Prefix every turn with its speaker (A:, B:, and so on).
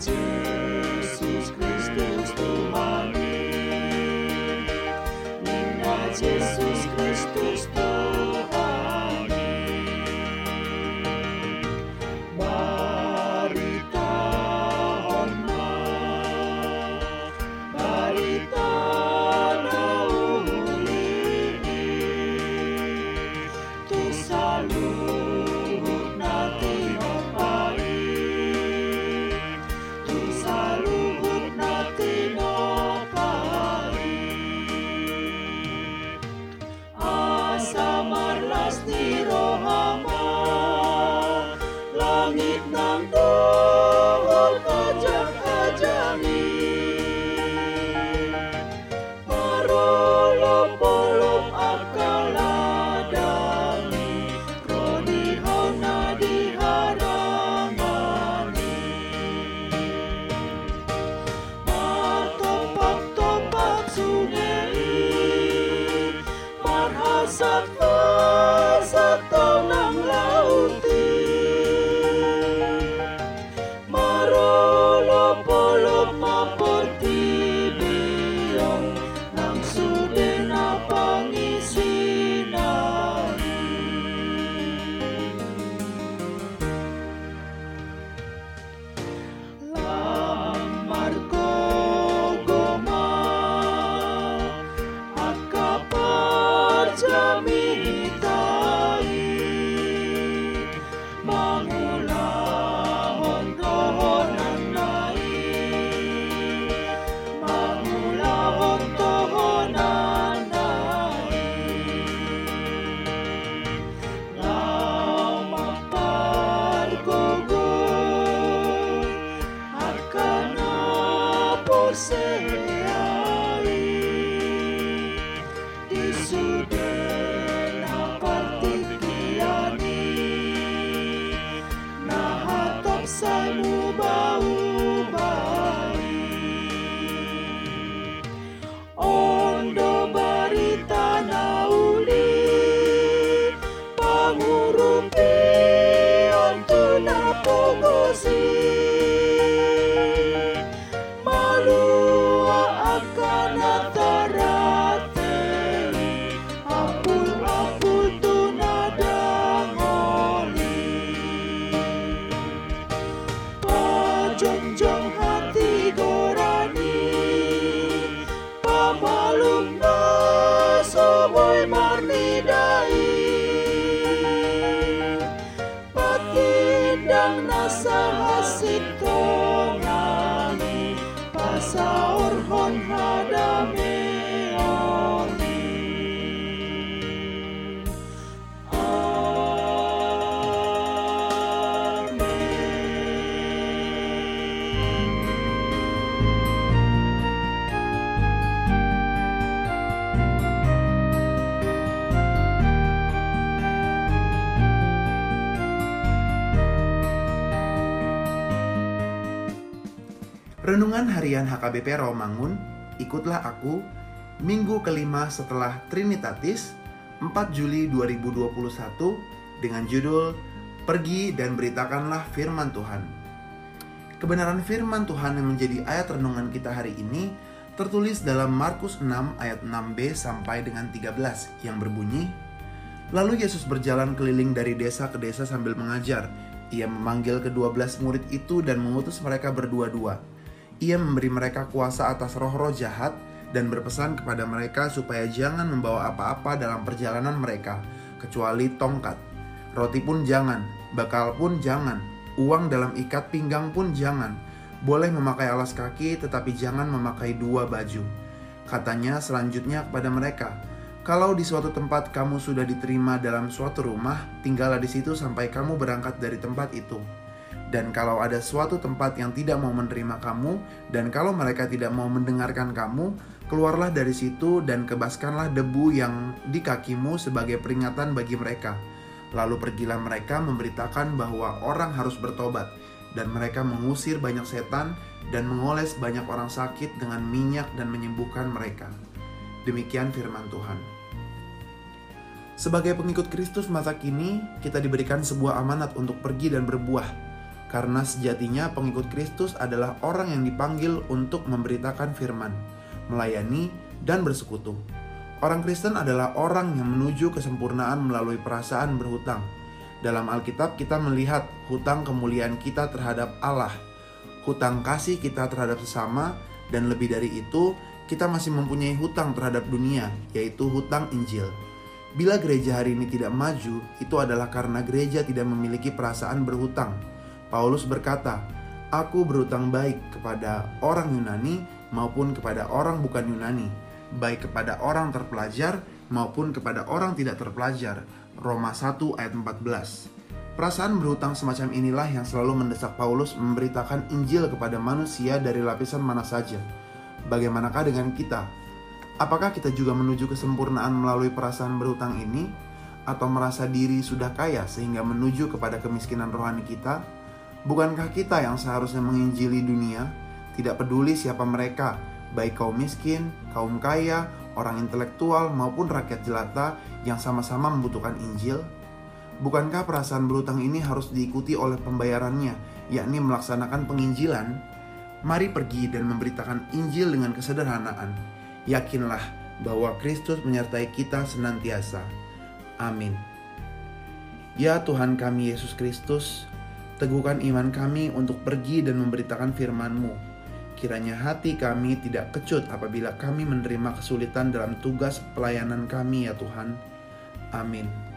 A: to Nam Go. Nahatap sa ubah-ubay Ondo barita na uli Pangurupi Onto na
B: Renungan Harian HKBP Romangun, ikutlah aku, minggu kelima setelah Trinitatis, 4 Juli 2021, dengan judul Pergi dan Beritakanlah Firman Tuhan. Kebenaran firman Tuhan yang menjadi ayat renungan kita hari ini tertulis dalam Markus 6 ayat 6b sampai dengan 13 yang berbunyi, Lalu Yesus berjalan keliling dari desa ke desa sambil mengajar. Ia memanggil kedua belas murid itu dan mengutus mereka berdua-dua. Ia memberi mereka kuasa atas roh-roh jahat dan berpesan kepada mereka supaya jangan membawa apa-apa dalam perjalanan mereka, kecuali tongkat. Roti pun jangan, bakal pun jangan, uang dalam ikat pinggang pun jangan. Boleh memakai alas kaki, tetapi jangan memakai dua baju. Katanya selanjutnya kepada mereka, kalau di suatu tempat kamu sudah diterima dalam suatu rumah, tinggallah di situ sampai kamu berangkat dari tempat itu. Dan kalau ada suatu tempat yang tidak mau menerima kamu, dan kalau mereka tidak mau mendengarkan kamu, keluarlah dari situ dan kebaskanlah debu yang di kakimu sebagai peringatan bagi mereka. Lalu pergilah mereka memberitakan bahwa orang harus bertobat, dan mereka mengusir banyak setan dan mengoles banyak orang sakit dengan minyak dan menyembuhkan mereka. Demikian firman Tuhan. Sebagai pengikut Kristus masa kini, kita diberikan sebuah amanat untuk pergi dan berbuah. Karena sejatinya pengikut Kristus adalah orang yang dipanggil untuk memberitakan firman, melayani, dan bersekutu. Orang Kristen adalah orang yang menuju kesempurnaan melalui perasaan berhutang. Dalam Alkitab kita melihat hutang kemuliaan kita terhadap Allah, hutang kasih kita terhadap sesama, dan lebih dari itu, kita masih mempunyai hutang terhadap dunia, yaitu hutang Injil. Bila gereja hari ini tidak maju, itu adalah karena gereja tidak memiliki perasaan berhutang. Paulus berkata, "Aku berhutang baik kepada orang Yunani maupun kepada orang bukan Yunani, baik kepada orang terpelajar maupun kepada orang tidak terpelajar." Roma 1 ayat 14. Perasaan berhutang semacam inilah yang selalu mendesak Paulus memberitakan Injil kepada manusia dari lapisan mana saja. Bagaimanakah dengan kita? Apakah kita juga menuju kesempurnaan melalui perasaan berhutang ini? Atau merasa diri sudah kaya sehingga menuju kepada kemiskinan rohani kita? Bukankah kita yang seharusnya menginjili dunia? Tidak peduli siapa mereka, baik kaum miskin, kaum kaya, orang intelektual, maupun rakyat jelata yang sama-sama membutuhkan Injil? Bukankah perasaan berhutang ini harus diikuti oleh pembayarannya, yakni melaksanakan penginjilan? Mari pergi dan memberitakan Injil dengan kesederhanaan. Yakinlah bahwa Kristus menyertai kita senantiasa. Amin. Ya Tuhan kami Yesus Kristus, teguhkan iman kami untuk pergi dan memberitakan firman-Mu. Kiranya hati kami tidak kecut apabila kami menerima kesulitan dalam tugas pelayanan kami ya Tuhan. Amin.